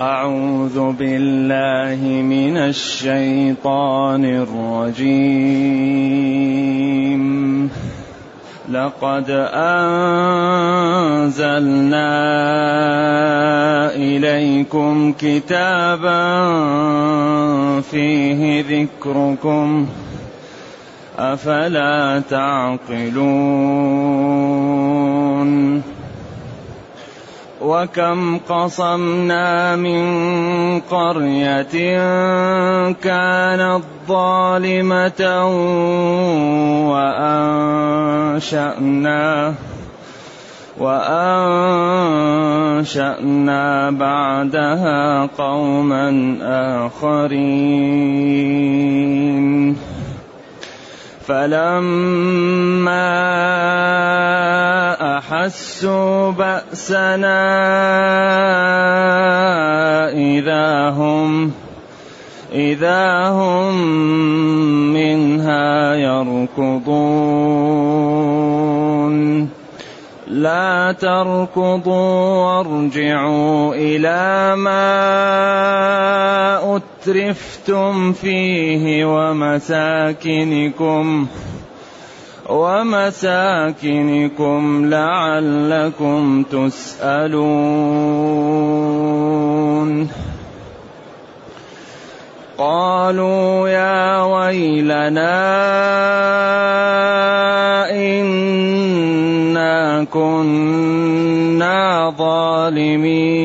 أعوذ بالله من الشيطان الرجيم. لقد أنزلنا إليكم كتابا فيه ذكركم. أفلا تعقلون؟ وكم قصمنا من قرية كانت ظالمة وأنشأنا وأنشأنا بعدها قوما آخرين. فلما احسوا باسنا اذا هم اذا هم منها يركضون لا تركضوا وارجعوا إلى ما أترفتم فيه ومساكنكم ومساكنكم لعلكم تسألون. قالوا يا ويلنا إنا كنا ظالمين.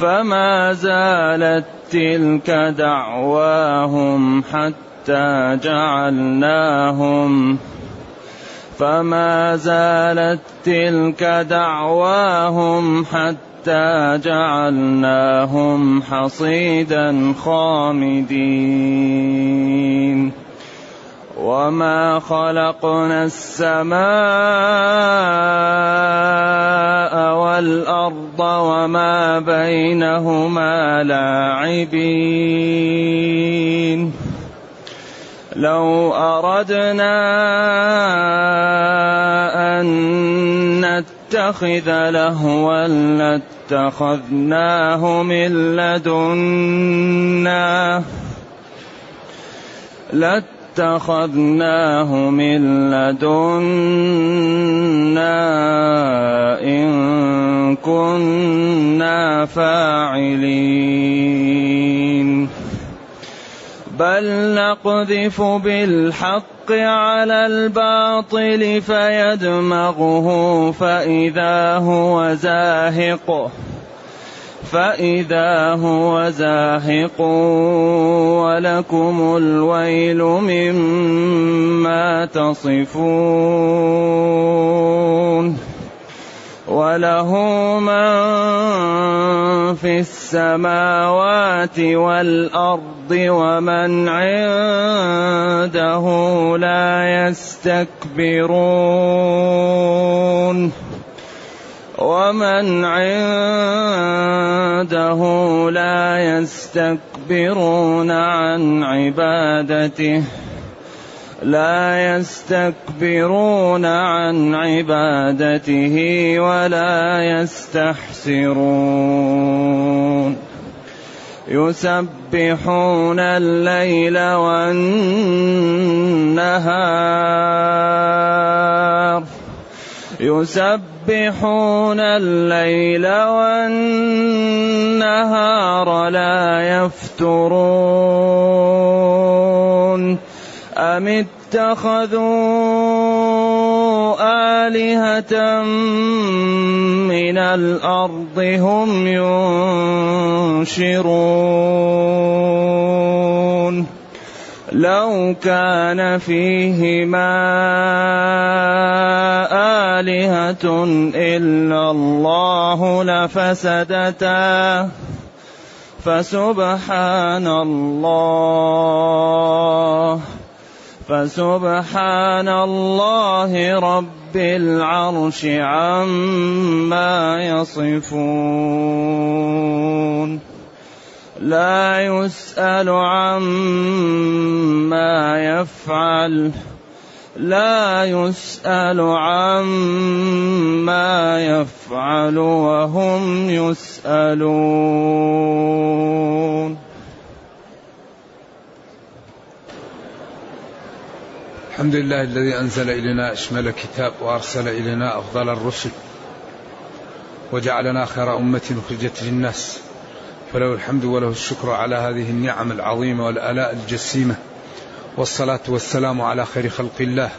فما زالت تلك دعواهم حتى جعلناهم. فما زالت تلك دعواهم حتى جعلناهم حصيدا خامدين. وما خلقنا السماء والارض وما بينهما لاعبين. لو اردنا ان نتخذ لهوا لاتخذناه من لدنا. لاتخذناه من لدنا. إن كنا فاعلين. بل نقذف بالحق على الباطل فيدمغه فإذا هو زاهق فإذا هو زاهق ولكم الويل مما تصفون وله من في السماوات والأرض ومن عنده لا يستكبرون ومن عنده لا يستكبرون عن عبادته لا يستكبرون عن عبادته ولا يستحسرون. يسبحون الليل والنهار. يسبحون الليل والنهار لا يفترون. أم اتخذوا آلهة من الأرض هم ينشرون؟ لو كان فيهما آلهة إلا الله لفسدتا. فسبحان الله. فسبحان الله رب العرش عما يصفون. لا يسأل عما يفعل. لا يسأل عما يفعل وهم يسألون. الحمد لله الذي أنزل إلينا أشمل كتاب وأرسل إلينا أفضل الرسل وجعلنا خير أمة أخرجت للناس. فله الحمد وله الشكر على هذه النعم العظيمة والآلاء الجسيمة. والصلاة والسلام على خير خلق الله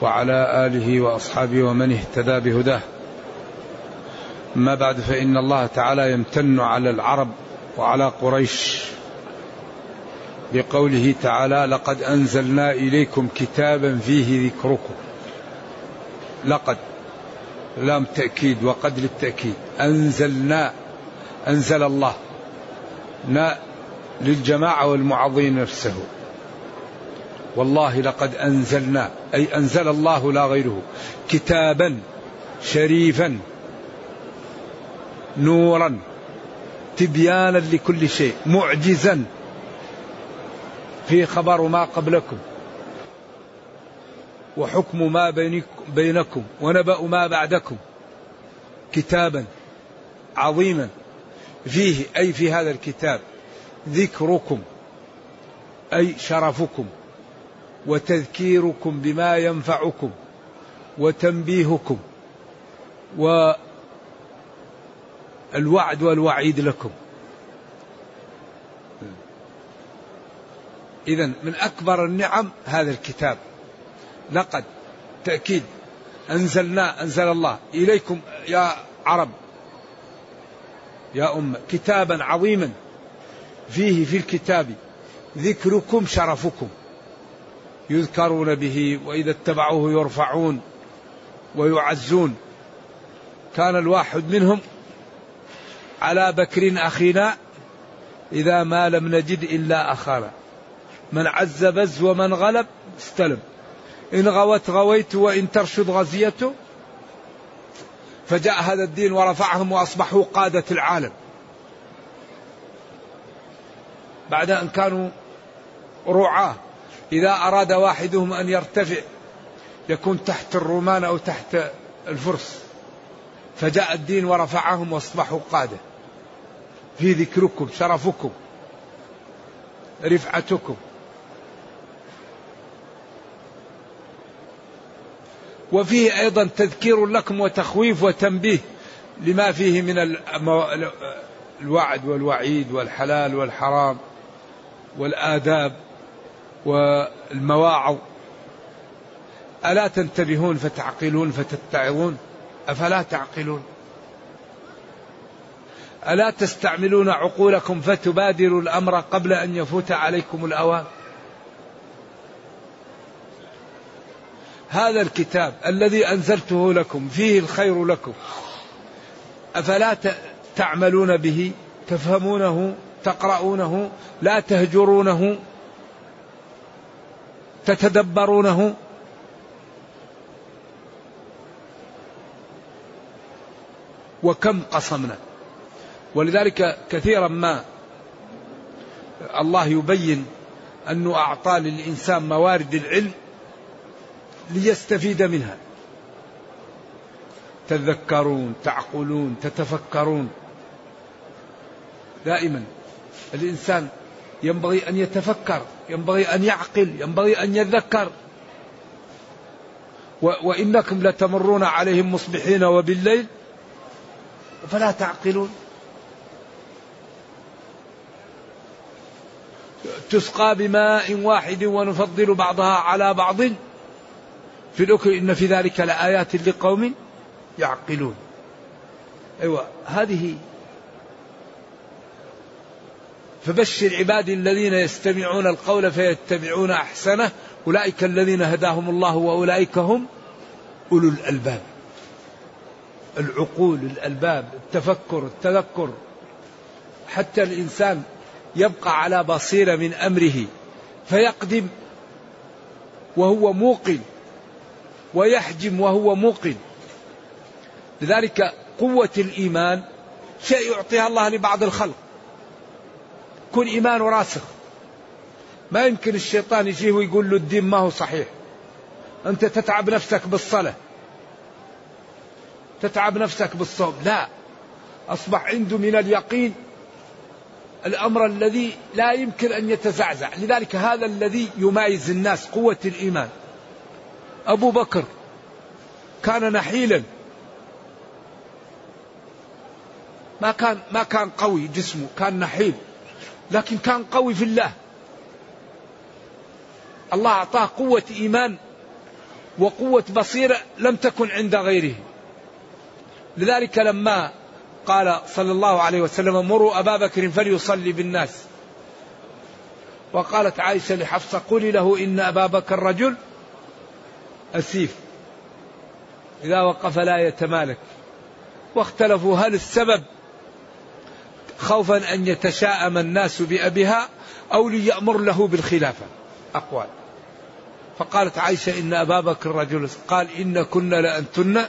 وعلى آله وأصحابه ومن اهتدى بهداه. أما بعد فإن الله تعالى يمتن على العرب وعلى قريش. بقوله تعالى لقد أنزلنا إليكم كتابا فيه ذكركم. لقد لام تأكيد وقد للتأكيد أنزلنا أنزل الله. نا للجماعة والمعظين نفسه. والله لقد أنزلنا أي أنزل الله لا غيره. كتابا شريفا نورا تبيانا لكل شيء معجزا. في خبر ما قبلكم وحكم ما بينكم ونبأ ما بعدكم كتابا عظيما. فيه أي في هذا الكتاب ذكركم أي شرفكم وتذكيركم بما ينفعكم وتنبيهكم والوعد والوعيد لكم. إذا من أكبر النعم هذا الكتاب. لقد تأكيد. أنزلنا أنزل الله. إليكم يا عرب. يا أمة كتابا عظيما. فيه في الكتاب ذكركم شرفكم. يذكرون به وإذا اتبعوه يرفعون ويعزون. كان الواحد منهم على بكر أخينا إذا ما لم نجد إلا أخانا. من عز بز ومن غلب استلم. إن غوت غويت وإن ترشد غزيته فجاء هذا الدين ورفعهم وأصبحوا قادة العالم. بعد أن كانوا رعاة إذا أراد واحدهم أن يرتفع يكون تحت الرومان أو تحت الفرس. فجاء الدين ورفعهم وأصبحوا قادة. في ذكركم شرفكم رفعتكم. وفيه أيضا تذكير لكم وتخويف وتنبيه لما فيه من الوعد والوعيد والحلال والحرام والآداب والمواعظ. ألا تنتبهون فتعقلون فتتعظون؟ أفلا تعقلون؟ ألا تستعملون عقولكم فتبادروا الأمر قبل أن يفوت عليكم الأوان؟ هذا الكتاب الذي أنزلته لكم فيه الخير لكم. أفلا تعملون به؟ تفهمونه؟ تقرؤونه؟ لا تهجرونه؟ تتدبرونه؟ وكم قصمنا ولذلك كثيرا ما الله يبين أنه أعطى للإنسان موارد العلم ليستفيد منها. تذكرون تعقلون تتفكرون. دائما الإنسان ينبغي أن يتفكر ينبغي أن يعقل ينبغي أن يذكر. وإنكم لتمرون عليهم مصبحين وبالليل فلا تعقلون. تسقى بماء واحد ونفضل بعضها على بعض. في الأكل إن في ذلك لآيات لقوم يعقلون. أيوة هذه فبشر عبادي الذين يستمعون القول فيتبعون أحسنه أولئك الذين هداهم الله وأولئك هم أولو الألباب. العقول الألباب التفكر التذكر. حتى الإنسان يبقى على بصيرة من أمره فيقدم وهو موقن. ويحجم وهو موقن. لذلك قوة الإيمان شيء يعطيها الله لبعض الخلق. يكون إيمانه راسخ. ما يمكن الشيطان يجيه ويقول له الدين ما هو صحيح. أنت تتعب نفسك بالصلاة. تتعب نفسك بالصوم. لا. أصبح عنده من اليقين الأمر الذي لا يمكن أن يتزعزع. لذلك هذا الذي يمايز الناس قوة الإيمان. أبو بكر كان نحيلا. ما كان ما كان قوي جسمه كان نحيل لكن كان قوي في الله. الله أعطاه قوة إيمان وقوة بصيرة لم تكن عند غيره. لذلك لما قال صلى الله عليه وسلم مروا أبا بكر فليصلي بالناس. وقالت عائشة لحفصة قولي له إن أبا بكر رجل أسيف إذا وقف لا يتمالك. واختلفوا هل السبب خوفا أن يتشاءم الناس بأبيها أو ليأمر له بالخلافة؟ أقوال. فقالت عائشة إن أبا بكر رجل قال إن كنا لأنتن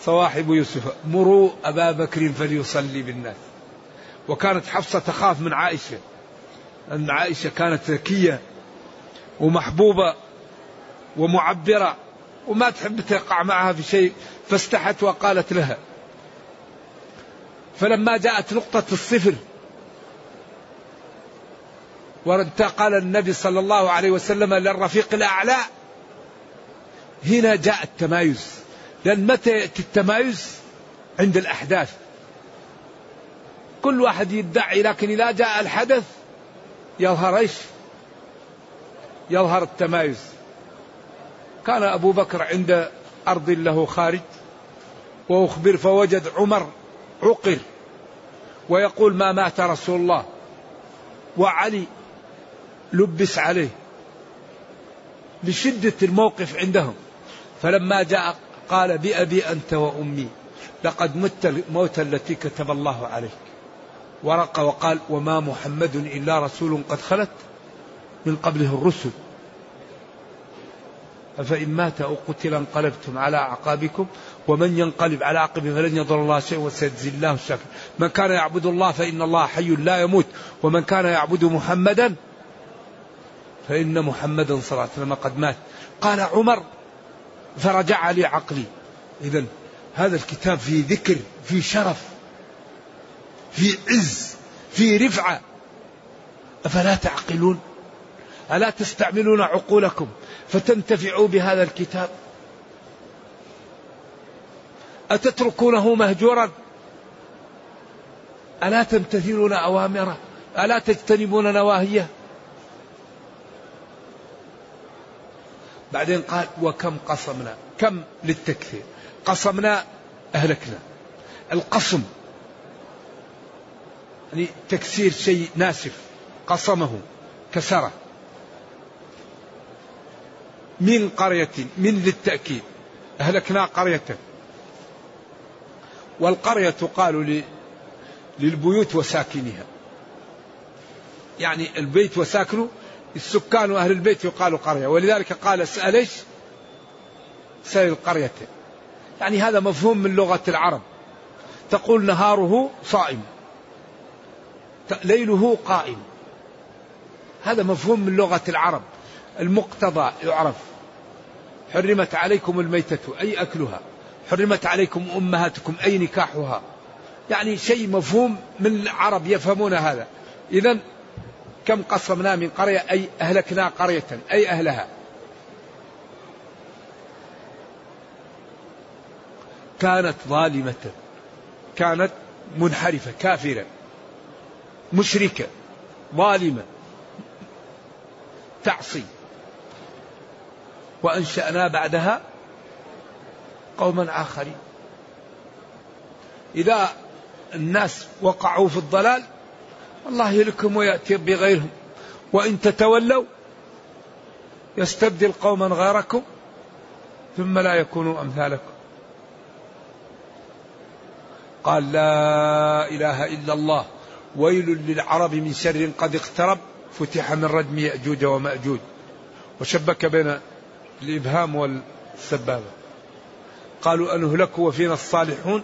صواحب يوسف. مروا أبا بكر فليصلي بالناس. وكانت حفصة تخاف من عائشة. أن عائشة كانت ذكية ومحبوبة ومعبرة وما تحب تقع معها في شيء فاستحت وقالت لها. فلما جاءت نقطة الصفر وانتقل النبي صلى الله عليه وسلم للرفيق الأعلى هنا جاء التمايز. لأن متى يأتي التمايز؟ عند الأحداث. كل واحد يدعي لكن إذا جاء الحدث يظهر إيش؟ يظهر التمايز. كان أبو بكر عند أرض له خارج وأخبر فوجد عمر عقر ويقول ما مات رسول الله وعلي لبس عليه لشدة الموقف عندهم. فلما جاء قال بأبي أنت وأمي لقد مت الموت التي كتب الله عليك. ورق وقال وما محمد إلا رسول قد خلت من قبله الرسل. أفإن مات أو قتل انقلبتم على أعقابكم ومن ينقلب على عقبه فلن يضر الله شيئا وسيجزي الله الشاكر من كان يعبد الله فإن الله حي لا يموت ومن كان يعبد محمدا فإن محمدا صلى الله عليه وسلم قد مات. قال عمر فرجع لي عقلي. إذا هذا الكتاب فيه ذكر فيه شرف فيه عز فيه رفعة. أفلا تعقلون؟ ألا تستعملون عقولكم فتنتفعوا بهذا الكتاب؟ أتتركونه مهجورا؟ ألا تمتثلون أوامره ألا تجتنبون نواهيه؟ بعدين قال وكم قصمنا؟ كم للتكثير قصمنا أهلكنا. القصم يعني تكسير شيء ناسف قصمه كسره. من قرية من للتأكيد. أهلكنا قرية. والقرية تقال للبيوت وساكنها. يعني البيت وساكنه السكان وأهل البيت يقال قرية. ولذلك قال اسأل إيش؟ سأل القرية. يعني هذا مفهوم من لغة العرب. تقول نهاره صائم. ليله قائم. هذا مفهوم من لغة العرب. المقتضى يعرف. حرمت عليكم الميتة أي أكلها. حرمت عليكم أمهاتكم أي نكاحها. يعني شيء مفهوم من العرب يفهمون هذا. إذا كم قصمنا من قرية أي أهلكنا قرية أي أهلها. كانت ظالمة. كانت منحرفة كافرة. مشركة ظالمة. تعصي. وأنشأنا بعدها قوما آخرين. إذا الناس وقعوا في الضلال الله يهلكهم ويأتي بغيرهم. وإن تتولوا يستبدل قوما غيركم ثم لا يكونوا أمثالكم. قال لا إله إلا الله ويل للعرب من شر قد اقترب فتح من ردم يأجوج ومأجوج. وشبك بين الإبهام والسبابة. قالوا أنهلك وفينا الصالحون؟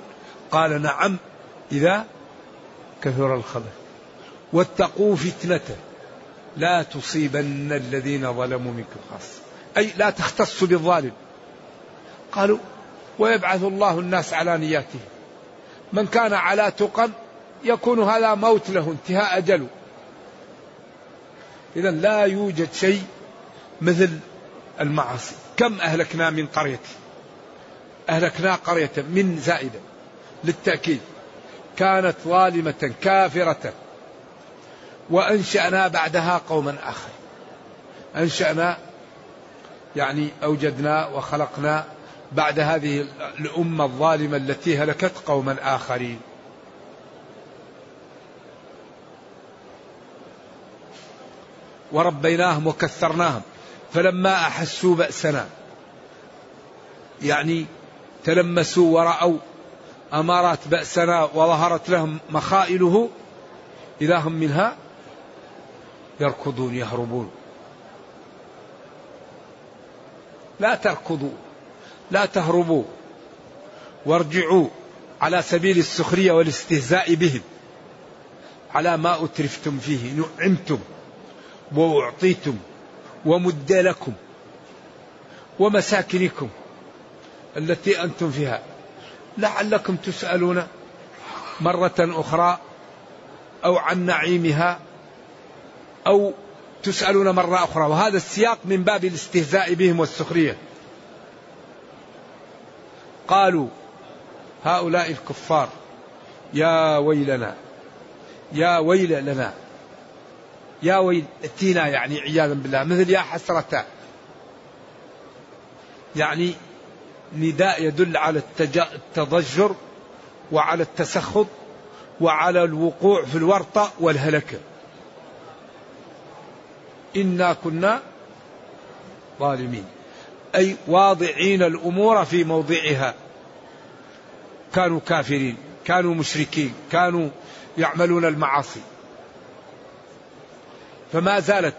قال نعم إذا كثر الخبث واتقوا فتنة لا تصيبن الذين ظلموا منكم خاصة. أي لا تختص بالظالم. قالوا ويبعث الله الناس على نياته من كان على تقى يكون هذا موت له انتهاء أجله. إذا لا يوجد شيء مثل المعاصي. كم أهلكنا من قرية؟ أهلكنا قرية من زائدة للتأكيد. كانت ظالمة كافرة. وأنشأنا بعدها قوما آخر. أنشأنا يعني أوجدنا وخلقنا بعد هذه الأمة الظالمة التي هلكت قوما آخرين. وربيناهم وكثرناهم. فلما أحسوا بأسنا يعني تلمسوا ورأوا أمارات بأسنا وظهرت لهم مخائله إذا هم منها يركضون يهربون. لا تركضوا لا تهربوا وارجعوا على سبيل السخرية والاستهزاء بهم على ما أترفتم فيه نعمتم وأعطيتم ومد لكم ومساكنكم التي أنتم فيها. لعلكم تسألون مرة أخرى أو عن نعيمها أو تسألون مرة أخرى. وهذا السياق من باب الاستهزاء بهم والسخرية. قالوا هؤلاء الكفار يا ويلنا يا ويل لنا يا ويلتنا يعني عياذا بالله مثل يا حسرة. يعني نداء يدل على التضجر وعلى التسخط وعلى الوقوع في الورطة والهلكة. إنا كنا ظالمين. أي واضعين الأمور في موضعها. كانوا كافرين كانوا مشركين كانوا يعملون المعاصي. فما زالت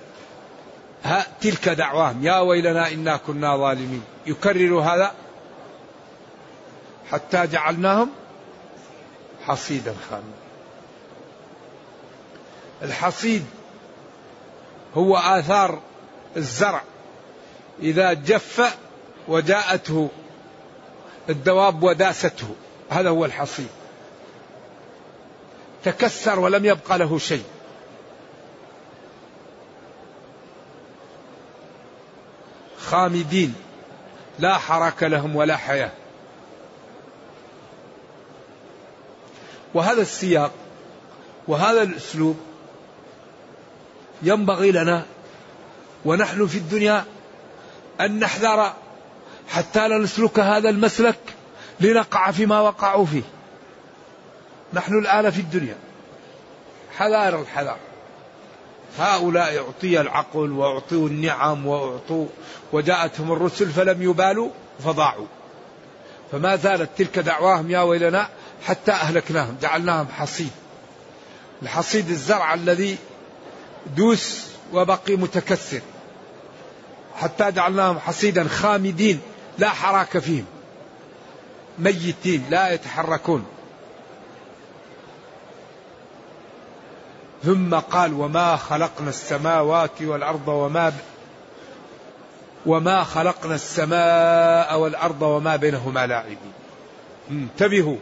ها تلك دعواهم. يا ويلنا إنا كنا ظالمين. يكرر هذا حتى جعلناهم حصيدا خامدا الحصيد هو آثار الزرع. إذا جف وجاءته الدواب وداسته. هذا هو الحصيد. تكسر ولم يبقى له شيء. خامدين. لا حركة لهم ولا حياة. وهذا السياق وهذا الأسلوب ينبغي لنا ونحن في الدنيا أن نحذر حتى لا نسلك هذا المسلك لنقع فيما وقعوا فيه. نحن الآن في الدنيا. حذار الحذار هؤلاء أعطي العقل وأعطوا النعم وأعطوا وجاءتهم الرسل فلم يبالوا فضاعوا. فما زالت تلك دعواهم يا ويلنا حتى أهلكناهم جعلناهم حصيد. الحصيد الزرع الذي دوس وبقي متكسر حتى جعلناهم حصيدا خامدين لا حراك فيهم. ميتين لا يتحركون. ثم قال وما خلقنا السماوات والأرض وما وما خلقنا السماء والأرض وما بينهما لاعبين. انتبهوا.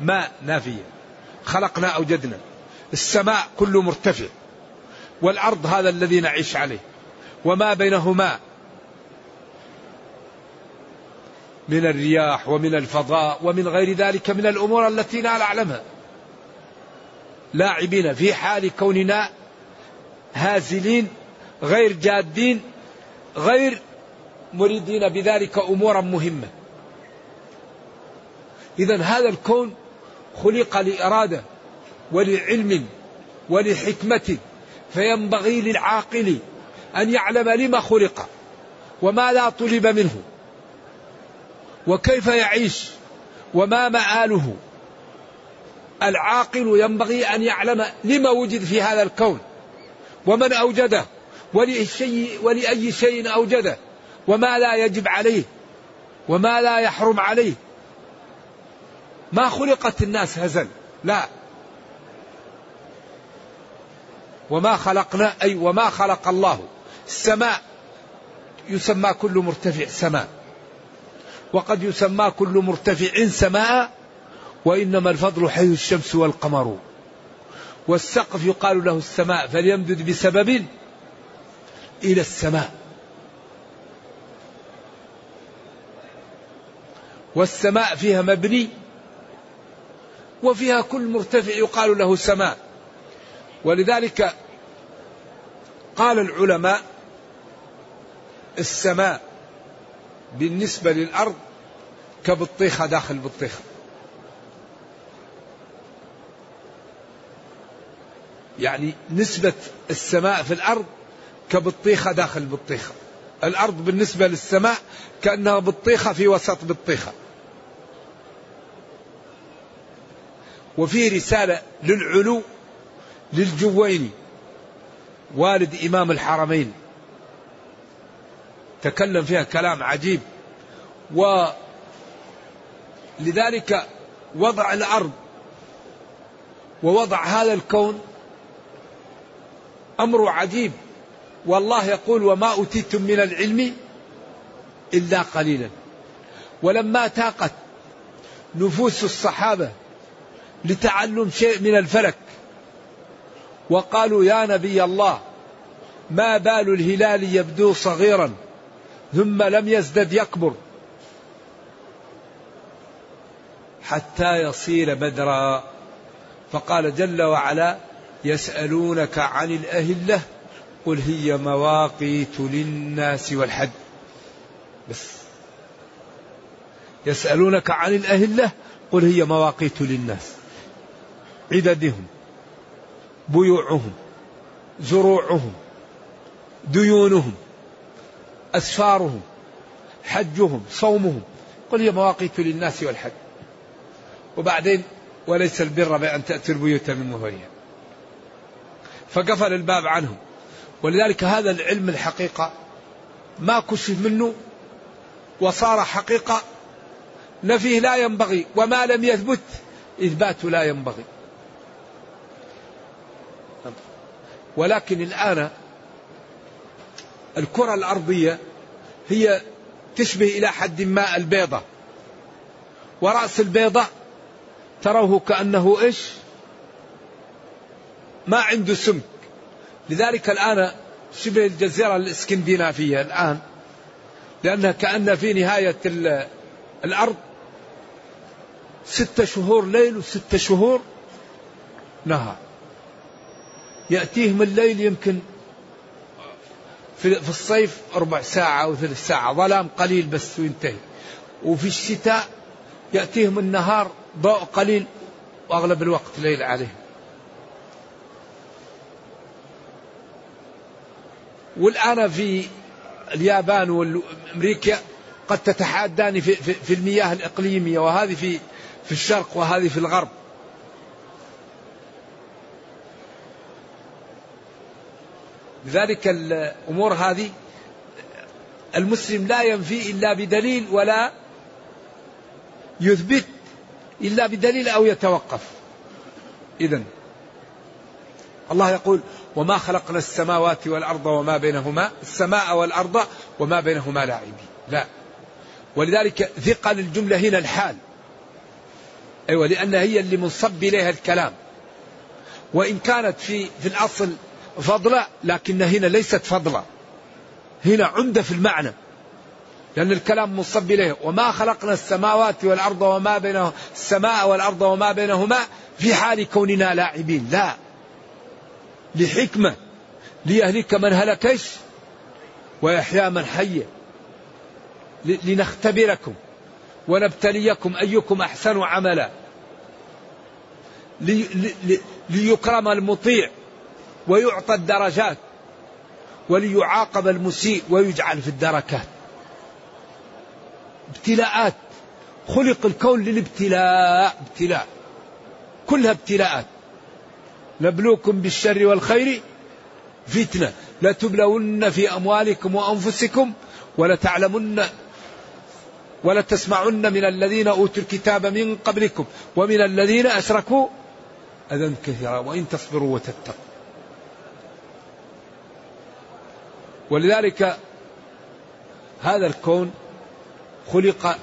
ما نافية. خلقنا أوجدنا. السماء كله مرتفع. والأرض هذا الذي نعيش عليه. وما بينهما. من الرياح ومن الفضاء ومن غير ذلك من الأمور التي لا نعلمها. لاعبين في حال كوننا هازلين غير جادين غير مريدين بذلك أمورا مهمة. اذا هذا الكون خلق لإرادة ولعلم ولحكمة فينبغي للعاقل أن يعلم لما خلق وماذا طلب منه وكيف يعيش وما مآله. العاقل ينبغي أن يعلم لما وجد في هذا الكون ومن أوجده ولأي ولأي شيء أوجده وما لا يجب عليه وما لا يحرم عليه. ما خلقت الناس هزل لا. وما خلقنا أي وما خلق الله. السماء يسمى كل مرتفع سماء. وقد يسمى كل مرتفع سماء وإنما الفضل حيث الشمس والقمر. والسقف يقال له السماء فليمدد بسبب إلى السماء. والسماء فيها مبني وفيها كل مرتفع يقال له سماء. ولذلك قال العلماء السماء بالنسبة للأرض كبطيخة داخل بطيخة. يعني نسبة السماء في الأرض كبطيخة داخل بطيخة. الأرض بالنسبة للسماء كأنها بطيخة في وسط بطيخة. وفي رسالة للعلو للجويني والد إمام الحرمين. تكلم فيها كلام عجيب. ولذلك وضع الأرض ووضع هذا الكون أمر عجيب. والله يقول وما أوتيتم من العلم إلا قليلا. ولما تاقت نفوس الصحابة لتعلم شيء من الفلك وقالوا يا نبي الله ما بال الهلال يبدو صغيرا ثم لم يزدد يكبر. حتى يصير بدرا. فقال جل وعلا يسألونك عن الأهلة قل هي مواقيت للناس والحج بس. يسألونك عن الأهلة قل هي مواقيت للناس. عددهم بيوعهم زروعهم ديونهم أسفارهم حجهم صومهم. قل هي مواقيت للناس والحج وبعدين وليس البر بأن تأتوا البيوت من مهورها فقفل الباب عنهم. ولذلك هذا العلم الحقيقة ما كشف منه وصار حقيقة نفيه لا ينبغي وما لم يثبت إثباته لا ينبغي. ولكن الآن الكرة الأرضية هي تشبه إلى حد ما البيضة. ورأس البيضة تروه كأنه إيش؟ ما عنده سمك لذلك الآن شبه الجزيرة الإسكندنافية الآن. لأنها كأن في نهاية الأرض ستة شهور ليل وستة شهور نهار. يأتيهم الليل يمكن في, الصيف ربع ساعة أو ثلث ساعة. ظلام قليل بس وينتهي. وفي الشتاء يأتيهم النهار ضوء قليل وأغلب الوقت ليل عليهم. والآن في اليابان وأمريكا قد تتحادان في, في, في المياه الإقليمية وهذه في في الشرق وهذه في الغرب. لذلك الأمور هذه المسلم لا ينفي إلا بدليل ولا يثبت إلا بدليل أو يتوقف. إذا الله يقول وما خلقنا السماوات والأرض وما بينهما السماء والأرض وما بينهما لاعبين. لا. ولذلك ثقل الجملة هنا الحال. أيوة لأن هي اللي منصب إليها الكلام. وإن كانت في في الأصل فضلة لكن هنا ليست فضلة. هنا عمدة في المعنى. لأن الكلام منصب إليه وما خلقنا السماوات والأرض وما بينهما السماء والأرض وما بينهما في حال كوننا لاعبين. لا. لحكمة ليهلك من هلكش ويحيى من حي. لنختبركم ونبتليكم أيكم أحسن عملا. ليكرم المطيع ويعطى الدرجات وليعاقب المسيء ويجعل في الدركات ابتلاءات خلق الكون للابتلاء. ابتلاء كلها ابتلاءات. نبلوكم بالشر والخير فتنة. لتبلون في أموالكم وأنفسكم ولتعلمن ولتسمعن من الذين أوتوا الكتاب من قبلكم ومن الذين أشركوا أذى كثيرا وإن تصبروا وتتقوا. ولذلك هذا الكون خلق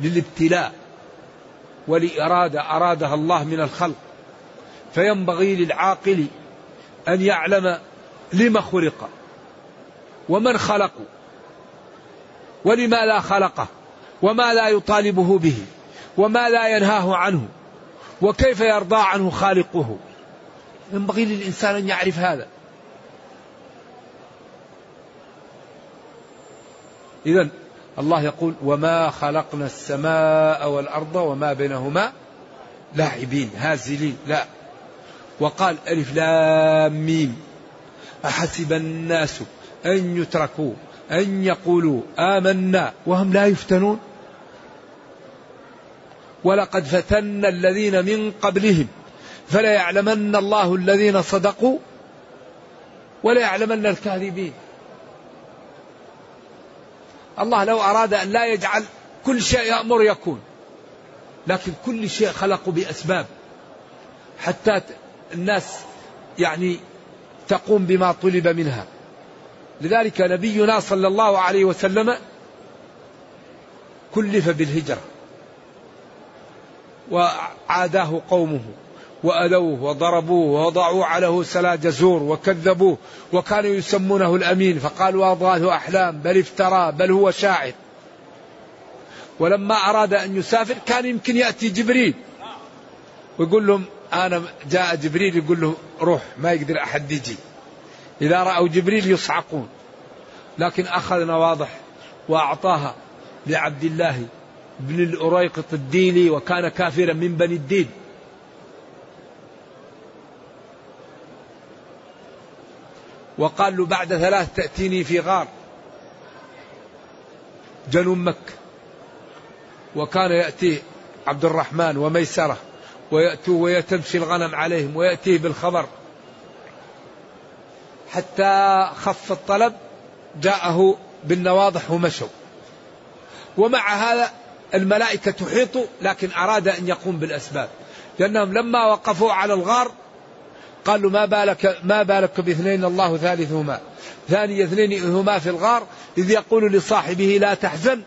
للابتلاء ولإرادة أرادها الله من الخلق. فينبغي للعاقل أن يعلم لما خلق ومن خلقه ولما لا خلقه وما لا يطالبه به وما لا ينهاه عنه وكيف يرضى عنه خالقه. ينبغي للإنسان أن يعرف هذا. إذا الله يقول وما خلقنا السماء والأرض وما بينهما لاعبين هازلين لا. وقال ألف لام ميم. أحسب الناس أن يتركوا أن يقولوا آمنا وهم لا يفتنون. ولقد فتنا الذين من قبلهم فلا يعلمن الله الذين صدقوا ولا يعلمن الكاذبين. الله لو أراد أن لا يجعل كل شيء يأمر يكون لكن كل شيء خلقه بأسباب. حتى الناس يعني تقوم بما طلب منها. لذلك نبينا صلى الله عليه وسلم كلف بالهجرة وعاداه قومه وأذوه وضربوه ووضعوا عليه سلا جزور وكذبوه وكانوا يسمونه الأمين. فقالوا أضغاث أحلام بل افترى بل هو شاعر. ولما أراد أن يسافر كان يمكن يأتي جبريل ويقول لهم أنا جاء جبريل يقول له روح ما يقدر أحد يجي. إذا رأوا جبريل يصعقون. لكن أخذنا واضح وأعطاها لعبد الله بن الأريقط الديلي وكان كافرا من بني الدين. وقال له بعد ثلاث تأتيني في غار جنوب مكة. وكان يأتيه عبد الرحمن وميسرة. ويأتوا ويتمشي الغنم عليهم ويأتيه بالخبر. حتى خف الطلب جاءه بالنواضح ومشوا. ومع هذا الملائكة تحيط لكن أراد أن يقوم بالأسباب. لأنهم لما وقفوا على الغار قالوا ما بالك ما بالك باثنين الله ثالثهما. ثاني اثنين هما في الغار إذ يقول لصاحبه لا تحزن.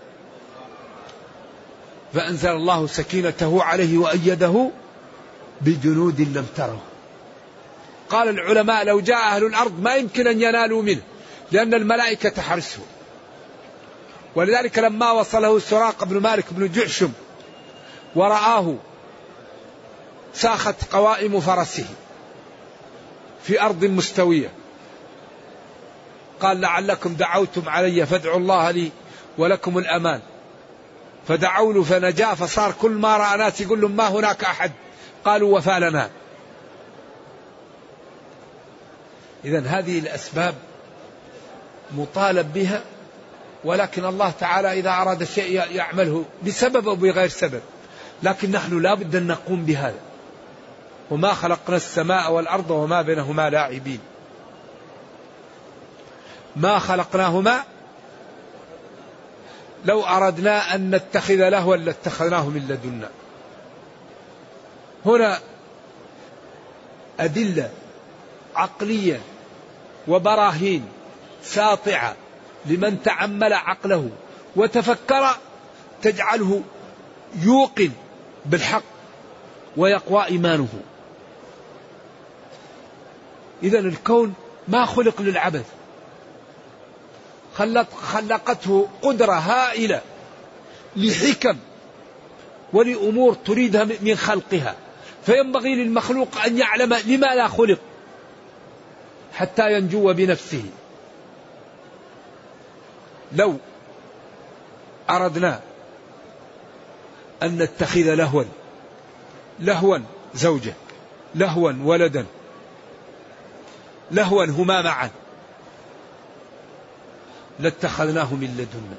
فأنزل الله سكينته عليه وأيده بجنود لم تروا قال العلماء لو جاء أهل الأرض ما يمكن أن ينالوا منه لأن الملائكة تحرسه. ولذلك لما وصله سراق بن مالك بن جعشم ورآه ساخت قوائم فرسه في أرض مستوية. قال لعلكم دعوتم علي فادعوا الله لي ولكم الأمان. فدعوا له فنجا فصار كل ما رأى ناس يقول لهم ما هناك أحد؟ قالوا وفى لنا إذا هذه الأسباب مطالب بها ولكن الله تعالى إذا أراد شيء يعمله بسبب أو بغير سبب. لكن نحن لا بد أن نقوم بهذا. وما خلقنا السماء والأرض وما بينهما لاعبين. ما خلقناهما؟ لو أردنا أن نتخذ لهوا لاتخذناه من لدنا. هنا أدلة عقلية وبراهين ساطعة لمن تعمل عقله وتفكر تجعله يوقن بالحق ويقوى إيمانه. إذا الكون ما خلق للعبث. خلق خلقته قدرة هائلة لحكم ولأمور تريدها من خلقها. فينبغي للمخلوق أن يعلم لما لا خلق حتى ينجو بنفسه. لو أردنا أن نتخذ لهوا لهوا زوجة لهوا ولدا لهوا هما معا لاتخذناه من لدنا.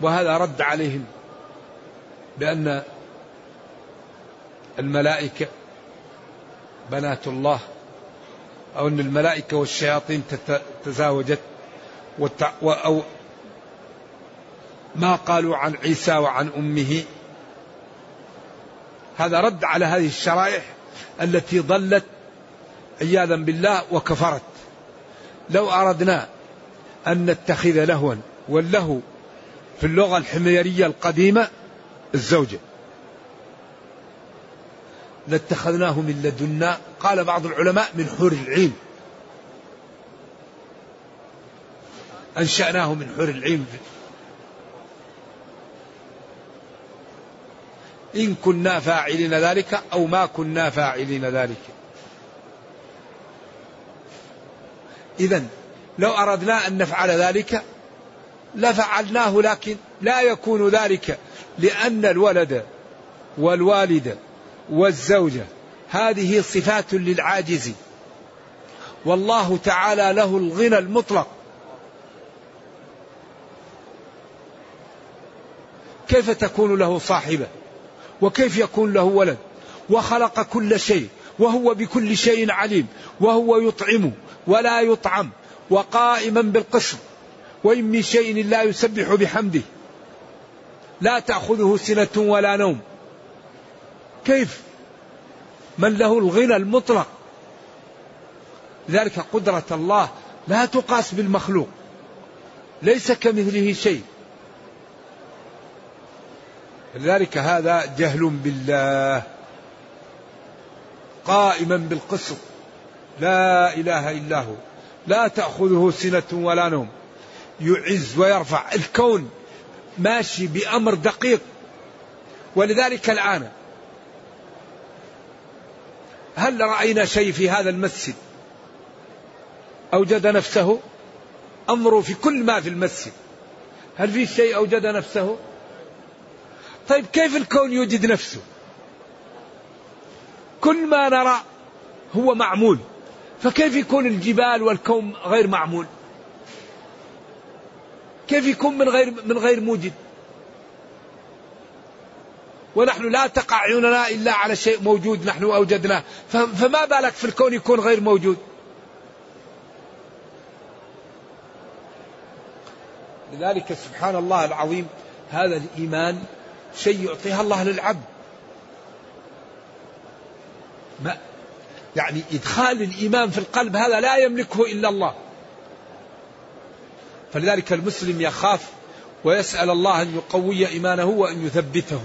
وهذا رد عليهم بأن الملائكة بنات الله أو أن الملائكة والشياطين تزاوجت أو ما قالوا عن عيسى وعن أمه. هذا رد على هذه الشرائح التي ضلت عياذا بالله وكفرت. لو أردنا أن نتخذ لهوا واللهو في اللغة الحميرية القديمة الزوجة. لاتخذناه من لدنا. قال بعض العلماء من حور العين أنشأناه من حور العين إن كنا فاعلين ذلك أو ما كنا فاعلين ذلك. إذا لو أردنا أن نفعل ذلك لفعلناه لكن لا يكون ذلك لأن الولد والوالد والزوجة. هذه صفات للعاجز. والله تعالى له الغنى المطلق. كيف تكون له صاحبة؟ وكيف يكون له ولد؟ وخلق كل شيء وهو بكل شيء عليم وهو يطعم ولا يطعم وقائما بالقسط. وإن من شيء لا يسبح بحمده. لا تأخذه سنة ولا نوم. كيف؟ من له الغنى المطلق. لذلك قدرة الله. لا تقاس بالمخلوق. ليس كمثله شيء. لذلك هذا جهل بالله. قائما بالقسط. لا إله إلا هو. لا تأخذه سنة ولا نوم. يعز ويرفع. الكون ماشي بأمر دقيق. ولذلك الآن هل رأينا شيء في هذا المسجد؟ أوجد نفسه؟ انظروا في كل ما في المسجد. هل في شيء أوجد نفسه؟ طيب كيف الكون يوجد نفسه؟ كل ما نرى هو معمول. فكيف يكون الجبال والكون غير معمول؟ كيف يكون من غير من غير موجد؟ ونحن لا تقع عيوننا إلا على شيء موجود نحن أوجدناه. فما بالك في الكون يكون غير موجود؟ لذلك سبحان الله العظيم هذا الإيمان شيء يعطيها الله للعبد. ما يعني إدخال الإيمان في القلب هذا لا يملكه إلا الله. فلذلك المسلم يخاف ويسأل الله أن يقوي إيمانه وأن يثبته.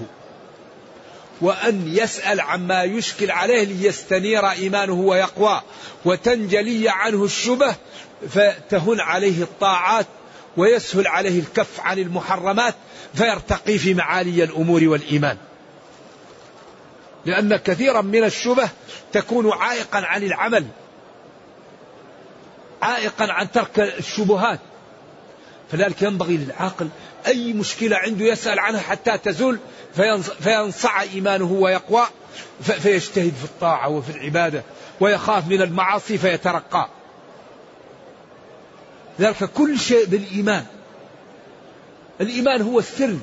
وأن يسأل عما يشكل عليه ليستنير إيمانه ويقوى وتنجلي عنه الشبه فتهن عليه الطاعات ويسهل عليه الكف عن المحرمات فيرتقي في معالي الأمور والإيمان. لأن كثيرا من الشبه تكون عائقا عن العمل. عائقا عن ترك الشبهات. فلذلك ينبغي للعاقل أي مشكلة عنده يسأل عنها حتى تزول فينصع إيمانه ويقوى فيجتهد في الطاعة وفي العبادة ويخاف من المعاصي فيترقى. ذلك كل شيء بالإيمان. الإيمان هو السر.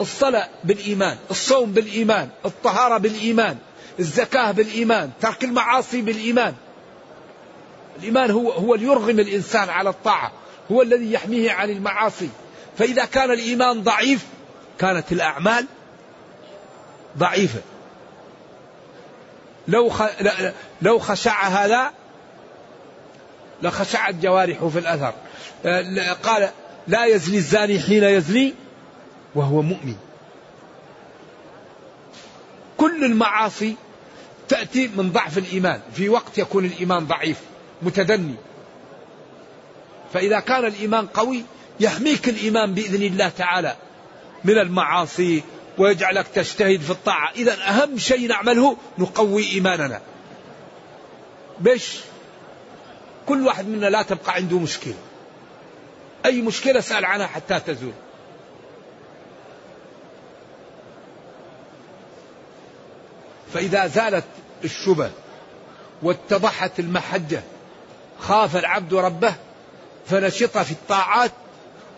الصلاة بالإيمان الصوم بالإيمان الطهارة بالإيمان الزكاة بالإيمان ترك المعاصي بالإيمان. الإيمان هو هو اللي يرغم الإنسان على الطاعة هو الذي يحميه عن المعاصي. فإذا كان الإيمان ضعيف كانت الأعمال ضعيفة. لو لو خشع هذا لخشعت جوارحه في الأثر. آه، قال لا يزني الزاني حين يزني وهو مؤمن. كل المعاصي تأتي من ضعف الإيمان. في وقت يكون الإيمان ضعيف متدني. فإذا كان الإيمان قوي يحميك الإيمان بإذن الله تعالى من المعاصي ويجعلك تجتهد في الطاعة. إذا أهم شيء نعمله نقوي إيماننا. بش كل واحد منا لا تبقى عنده مشكلة. أي مشكلة سأل عنها حتى تزول. فإذا زالت الشبه واتضحت المحجة خاف العبد ربه فنشط في الطاعات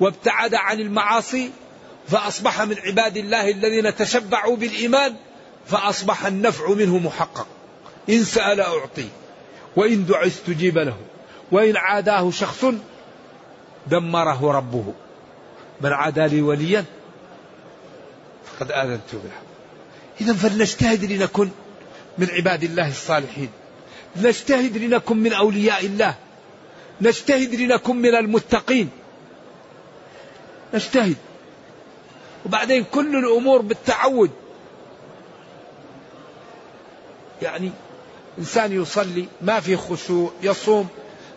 وابتعد عن المعاصي فأصبح من عباد الله الذين تشبعوا بالإيمان فأصبح النفع منه محقق. إن سأل أعطي وإن دعا استجيب له وإن عاداه شخص دمره ربه. من عادى لي وليا فقد آذنت بالحق. إذا فلنجتهد لنكن من عباد الله الصالحين. نجتهد لنكن من أولياء الله. نجتهد لنكن من المتقين. نجتهد. وبعدين كل الأمور بالتعود. يعني إنسان يصلي ما في خشوع يصوم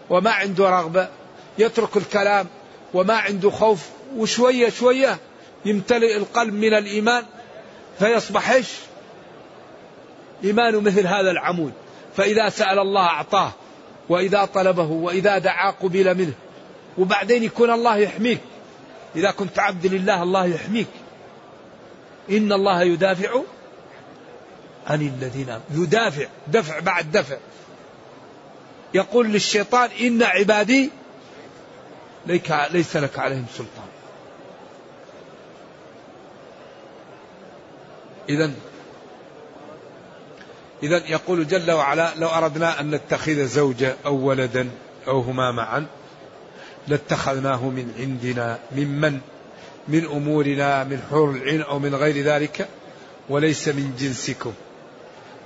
وما عنده رغبة يترك الكلام وما عنده خوف وشوية شوية يمتلئ القلب من الإيمان فيصبح إيش؟ إيمانه مثل هذا العمود. فإذا سأل الله أعطاه وإذا طلبه وإذا دعا قبل منه. وبعدين يكون الله يحميك إذا كنت عبد لله الله يحميك. إن الله يدافع عن الذين يدافع دفع بعد دفع. يقول للشيطان إن عبادي ليس لك عليهم سلطان. إذا إذا يقول جل وعلا لو أردنا أن نتخذ زوجة أو ولدا أو هما معا لاتخذناه من عندنا ممن من أمورنا من حور العين أو من غير ذلك؟ وليس من جنسكم.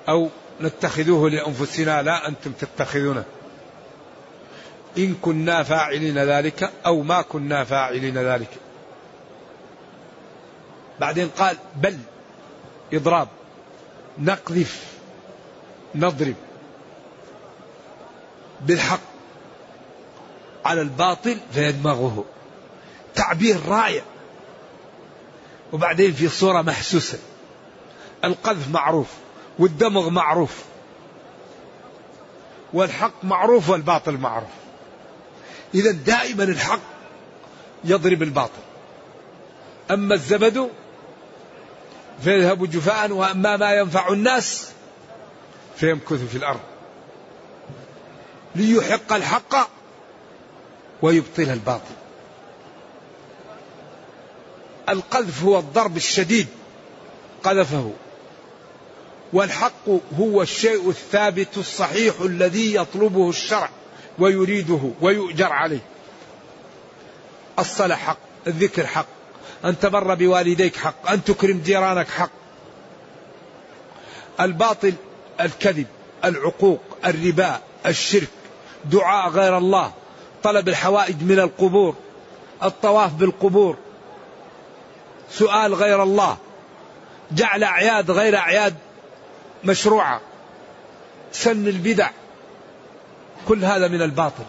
أو نتخذوه لأنفسنا لا أنتم تتخذونه. إن كنا فاعلين ذلك أو ما كنا فاعلين ذلك. بعدين قال بل إضراب نقذف نضرب. بالحق. على الباطل فيدمغه تعبير رائع. وبعدين في صورة محسوسة. القذف معروف والدمغ معروف. والحق معروف والباطل معروف. إذا دائما الحق يضرب الباطل. أما الزبد فيذهب جفاء وأما ما ينفع الناس فيمكث في الأرض. ليحق الحق ويبطل الباطل. القذف هو الضرب الشديد قذفه والحق هو الشيء الثابت الصحيح الذي يطلبه الشرع ويريده ويؤجر عليه. الصلاة حق الذكر حق أن تبر بوالديك حق أن تكرم جيرانك حق. الباطل الكذب العقوق الربا الشرك دعاء غير الله طلب الحوائج من القبور الطواف بالقبور. سؤال غير الله. جعل أعياد غير أعياد مشروعة. سن البدع. كل هذا من الباطل.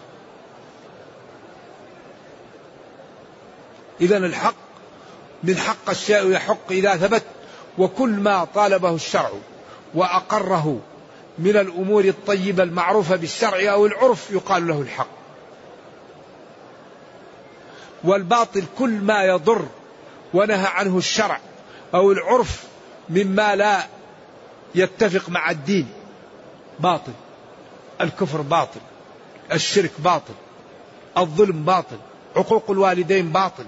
إذا الحق من حق الشيء يحق إذا ثبت وكل ما طالبه الشرع وأقره من الأمور الطيبة المعروفة بالشرع أو العرف يقال له الحق. والباطل كل ما يضر ونهى عنه الشرع أو العرف مما لا يتفق مع الدين. باطل. الكفر باطل. الشرك باطل. الظلم باطل. عقوق الوالدين باطل.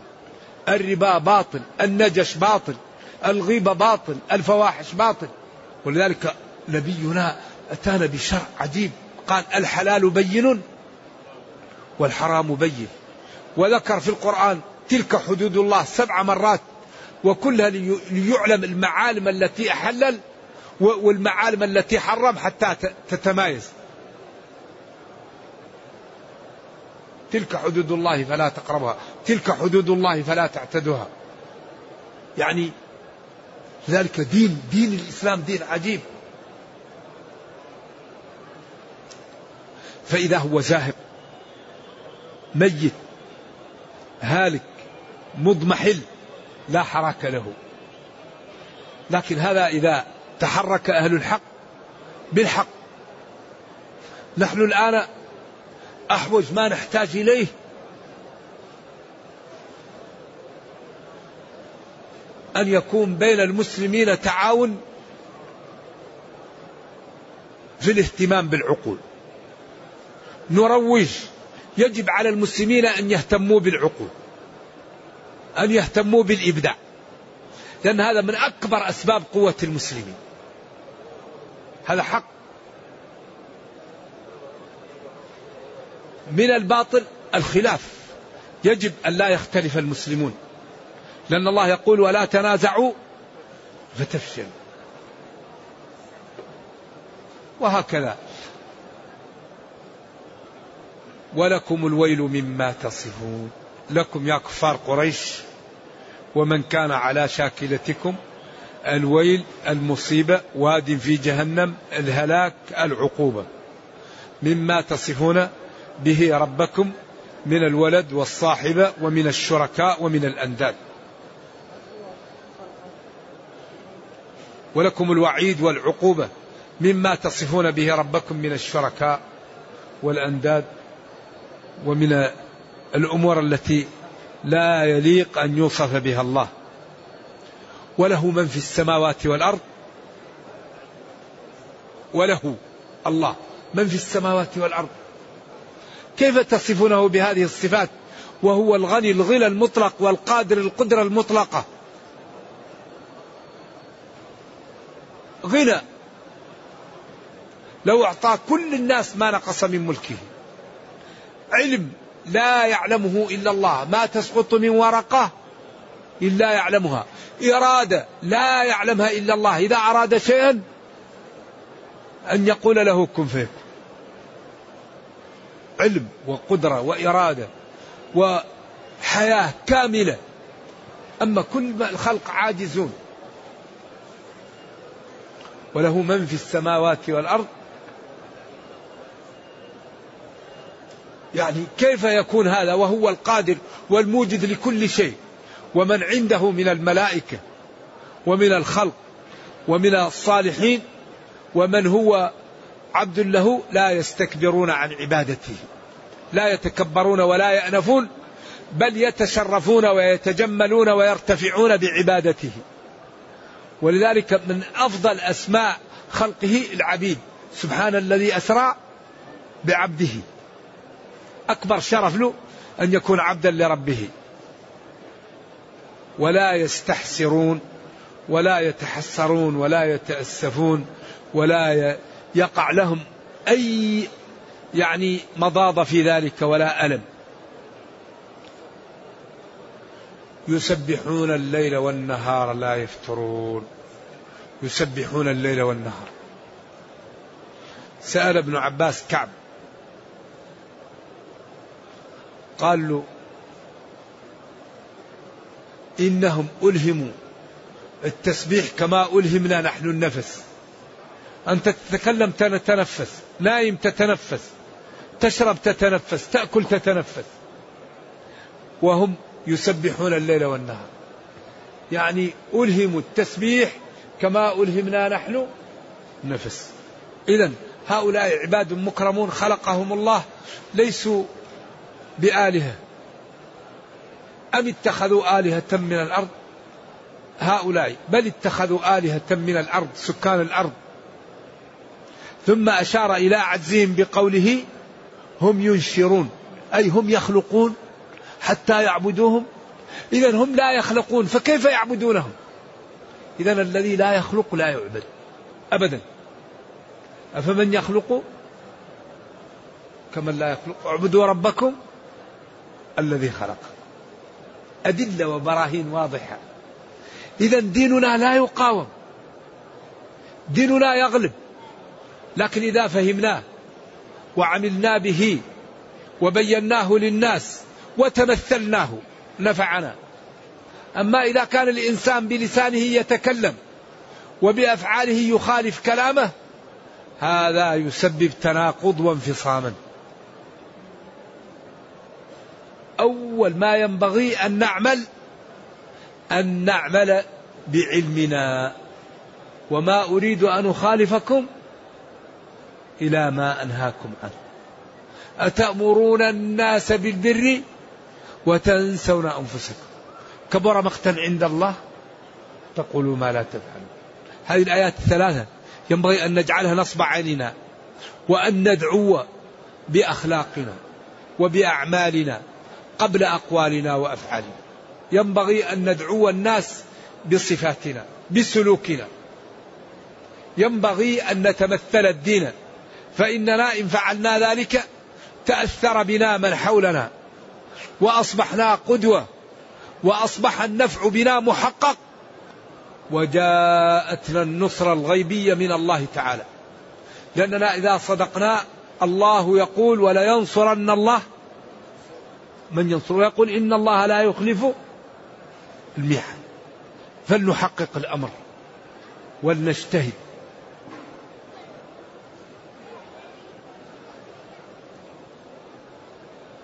الربا باطل. النجش باطل. الغيبة باطل. الفواحش باطل. ولذلك نبينا أتانا بشرع عجيب. قال الحلال بين والحرام بين. وذكر في القرآن تلك حدود الله سبع مرات وكلها ليعلم المعالم التي أحلل والمعالم التي حرم حتى تتمايز. تلك حدود الله فلا تقربها تلك حدود الله فلا تعتدوها. يعني ذلك دين دين الإسلام دين عجيب. فإذا هو زاهق ميت هالك مضمحل لا حراك له. لكن هذا إذا تحرك أهل الحق بالحق. نحن الآن أحوج ما نحتاج إليه. أن يكون بين المسلمين تعاون في الاهتمام بالعقول. نروج يجب على المسلمين أن يهتموا بالعقول أن يهتموا بالإبداع لأن هذا من أكبر أسباب قوة المسلمين. هذا حق. من الباطل الخلاف. يجب أن لا يختلف المسلمون. لأن الله يقول ولا تنازعوا فتفشلوا. وهكذا. ولكم الويل مما تصفون. لكم يا كفار قريش ومن كان على شاكلتكم الويل المصيبة واد في جهنم الهلاك العقوبة. مما تصفون به ربكم من الولد والصاحبة ومن الشركاء ومن الأنداد. ولكم الوعيد والعقوبة. مما تصفون به ربكم من الشركاء والأنداد. ومن الأمور التي لا يليق أن يوصف بها الله. وله من في السماوات والأرض وله الله من في السماوات والأرض. كيف تصفونه بهذه الصفات؟ وهو الغني الغنى المطلق والقادر القدرة المطلقة. غنى. لو أعطى كل الناس ما نقص من ملكه. علم لا يعلمه إلا الله. ما تسقط من ورقة إلا يعلمها. إرادة لا يعلمها إلا الله. إذا أراد شيئا أن يقول له كن فيكون علم وقدرة وإرادة وحياة كاملة. أما كل الخلق عاجزون. وله من في السماوات والأرض يعني كيف يكون هذا وهو القادر والموجد لكل شيء؟ ومن عنده من الملائكة ومن الخلق ومن الصالحين ومن هو عبد له لا يستكبرون عن عبادته. لا يتكبرون ولا يأنفون بل يتشرفون ويتجملون ويرتفعون بعبادته. ولذلك من أفضل أسماء خلقه العبيد سبحان الذي أسرى بعبده. أكبر شرف له أن يكون عبدا لربه. ولا يستحسرون ولا يتحسرون ولا يتأسفون ولا يقع لهم أي يعني مضاض في ذلك ولا ألم. يسبحون الليل والنهار لا يفترون. يسبحون الليل والنهار. سأل ابن عباس كعب قال له إنهم ألهموا التسبيح كما ألهمنا نحن النفس. أنت تتكلم تتنفس نايم تتنفس تشرب تتنفس تأكل تتنفس وهم يسبحون الليل والنهار. يعني ألهموا التسبيح كما ألهمنا نحن نفس إذا هؤلاء عباد مكرمون خلقهم الله ليسوا بآلهة. أم اتخذوا آلهة من الأرض؟ هؤلاء. بل اتخذوا آلهة من الأرض سكان الأرض. ثم أشار إلى عجزهم بقوله هم ينشرون أي هم يخلقون حتى يعبدوهم. إذا هم لا يخلقون فكيف يعبدونهم؟ إذا الذي لا يخلق لا يعبد. أبدا. أفمن يخلق؟ كمن لا يخلق. اعبدوا ربكم الذي خلق. أدلة وبراهين واضحة. إذا ديننا لا يقاوم. ديننا يغلب. لكن إذا فهمناه وعملنا به وبيناه للناس وتمثلناه نفعنا. أما إذا كان الإنسان بلسانه يتكلم وبأفعاله يخالف كلامه هذا يسبب تناقض وانفصاما. أول ما ينبغي أن نعمل أن نعمل بعلمنا. وما أريد أن أخالفكم إلى ما أنهاكم عنه. أتأمرون الناس بالبر وتنسون أنفسكم. كبر مقتا عند الله تقولوا ما لا تفعلون. هذه الآيات الثلاثة ينبغي أن نجعلها نصب عيننا وأن ندعو بأخلاقنا وبأعمالنا قبل أقوالنا وأفعالنا. ينبغي أن ندعو الناس بصفاتنا بسلوكنا. ينبغي أن نتمثل الدين. فإننا إن فعلنا ذلك تأثر بنا من حولنا وأصبحنا قدوة وأصبح النفع بنا محقق وجاءتنا النصرة الغيبية من الله تعالى. لأننا إذا صدقنا الله يقول ولينصرن الله من ينصر ويقول إن الله لا يخلف المحن فلنحقق الأمر ولنجتهد.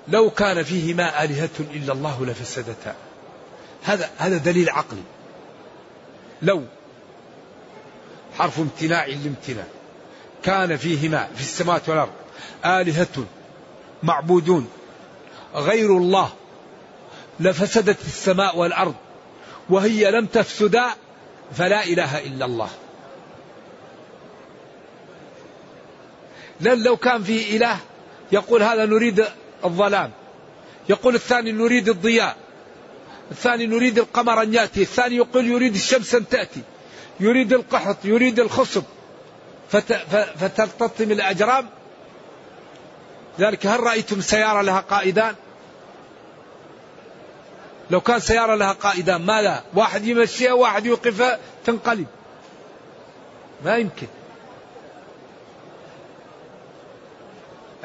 لو كان فيهما آلهة إلا الله لفسدتا. هذا هذا دليل عقلي. لو حرف امتناع لامتناع. كان فيهما في السماوات والأرض آلهة معبودون غير الله لفسدت السماء والأرض وهي لم تفسدا فلا إله إلا الله. لأن لو كان فيه إله يقول هذا نريد الظلام يقول الثاني نريد الضياء الثاني نريد القمر أن يأتي الثاني يقول يريد الشمس أن تأتي يريد القحط يريد الخصب فتلتطم الأجرام. ذلك هل رأيتم سيارة لها قائدان؟ لو كان سيارة لها قائدان ما لا واحد يمشيها واحد يوقفها تنقلب. ما يمكن.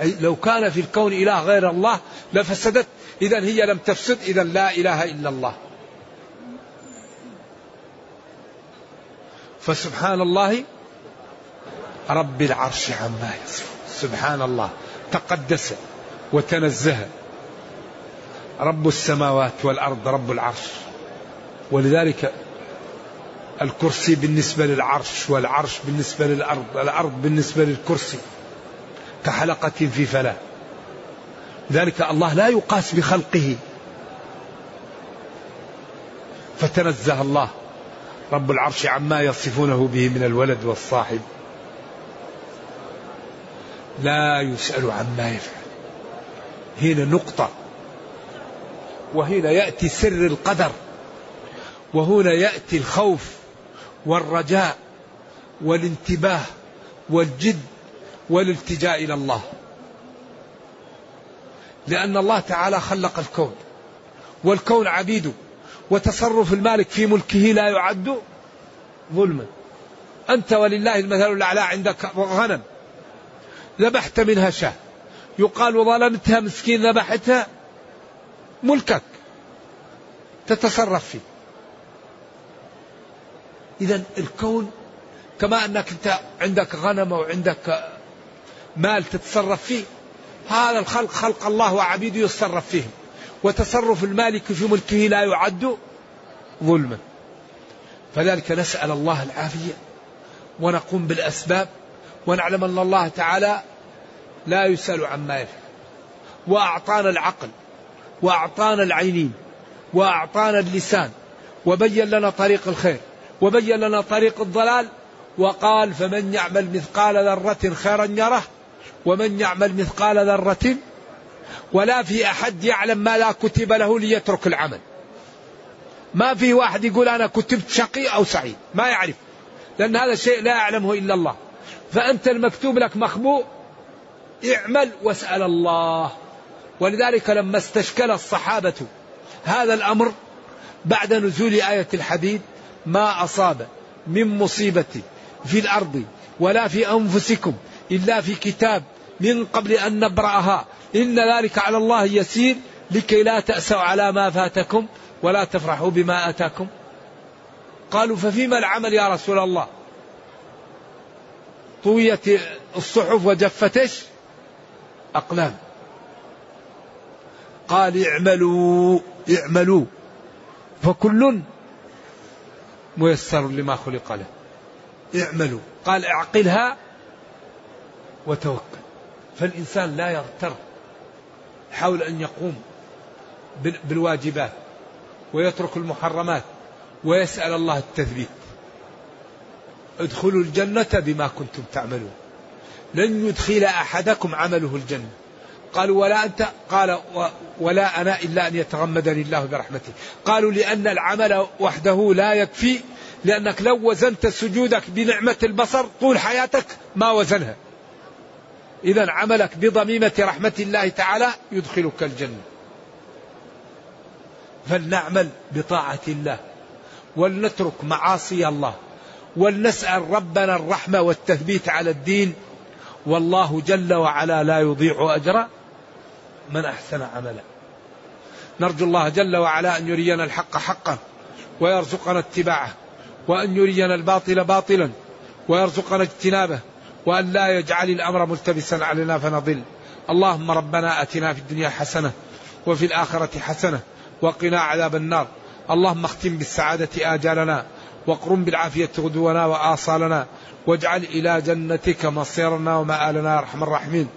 أي لو كان في الكون إله غير الله لفسدت. إذا هي لم تفسد. إذا لا إله إلا الله. فسبحان الله رب العرش عما يصفون. سبحان الله. تقدس وتنزه. رب السماوات والأرض رب العرش. ولذلك الكرسي بالنسبة للعرش والعرش بالنسبة للأرض الأرض بالنسبة للكرسي. كحلقة في فلاه ذلك الله لا يقاس بخلقه. فتنزه الله. رب العرش عما يصفونه به من الولد والصاحب. لا يسأل عما يفعل. هنا نقطة. وهنا يأتي سر القدر وهنا يأتي الخوف والرجاء والانتباه والجد والالتجاء إلى الله. لأن الله تعالى خلق الكون والكون عبيده وتصرف المالك في ملكه لا يعد ظلما. أنت ولله المثل الأعلى عندك غنم ذبحت منها شاة يقال وظلمتها مسكين ذبحتها ملكك. تتصرف فيه. إذا الكون كما أنك أنت عندك غنم أو عندك مال تتصرف فيه هذا الخلق خلق الله وعبيده يتصرف فيهم وتصرف المالك في ملكه لا يعد ظلما. فذلك نسأل الله العافية ونقوم بالأسباب ونعلم أن الله تعالى لا يسأل عما يفعل. وأعطانا العقل. وأعطانا العينين وأعطانا اللسان وبين لنا طريق الخير وبين لنا طريق الضلال وقال فمن يعمل مثقال ذرة خيرا يره ومن يعمل مثقال ذرة ولا في أحد يعلم ما لا كتب له ليترك العمل. ما في واحد يقول أنا كتبت شقي أو سعيد ما يعرف لأن هذا الشيء لا يعلمه إلا الله. فأنت المكتوب لك مخبوء اعمل واسأل الله. ولذلك لما استشكل الصحابة هذا الأمر بعد نزول آية الحديد ما أصاب من مصيبة في الأرض ولا في أنفسكم إلا في كتاب من قبل أن نبرأها. إن ذلك على الله يسير لكي لا تأسوا على ما فاتكم ولا تفرحوا بما آتاكم. قالوا ففيما العمل يا رسول الله؟ طويت الصحف وجفتش أقلام. قال اعملوا اعملوا. فكل ميسر لما خلق له. اعملوا. قال اعقلها وتوكل. فالإنسان لا يغتر حول أن يقوم بالواجبات ويترك المحرمات ويسأل الله التثبيت. ادخلوا الجنة بما كنتم تعملون. لن يدخل أحدكم عمله الجنة. قالوا ولا أنت قال ولا أنا إلا أن يتغمدني الله برحمته. قالوا لأن العمل وحده لا يكفي لأنك لو وزنت سجودك بنعمة البصر طول حياتك ما وزنها. إذا عملك بضميمة رحمة الله تعالى يدخلك الجنة. فلنعمل بطاعة الله ولنترك معاصي الله ولنسأل ربنا الرحمة والتثبيت على الدين والله جل وعلا لا يضيع أجر من أحسن عملا. نرجو الله جل وعلا أن يرينا الحق حقا ويرزقنا اتباعه وأن يرينا الباطل باطلا ويرزقنا اجتنابه وأن لا يجعل الأمر ملتبسا علينا فنضل. اللهم ربنا أتنا في الدنيا حسنة وفي الآخرة حسنة وقنا عذاب النار. اللهم اختم بالسعادة آجالنا واقرم بالعافية غدونا وآصالنا واجعل إلى جنتك مصيرنا ومآلنا يا أرحم الراحمين.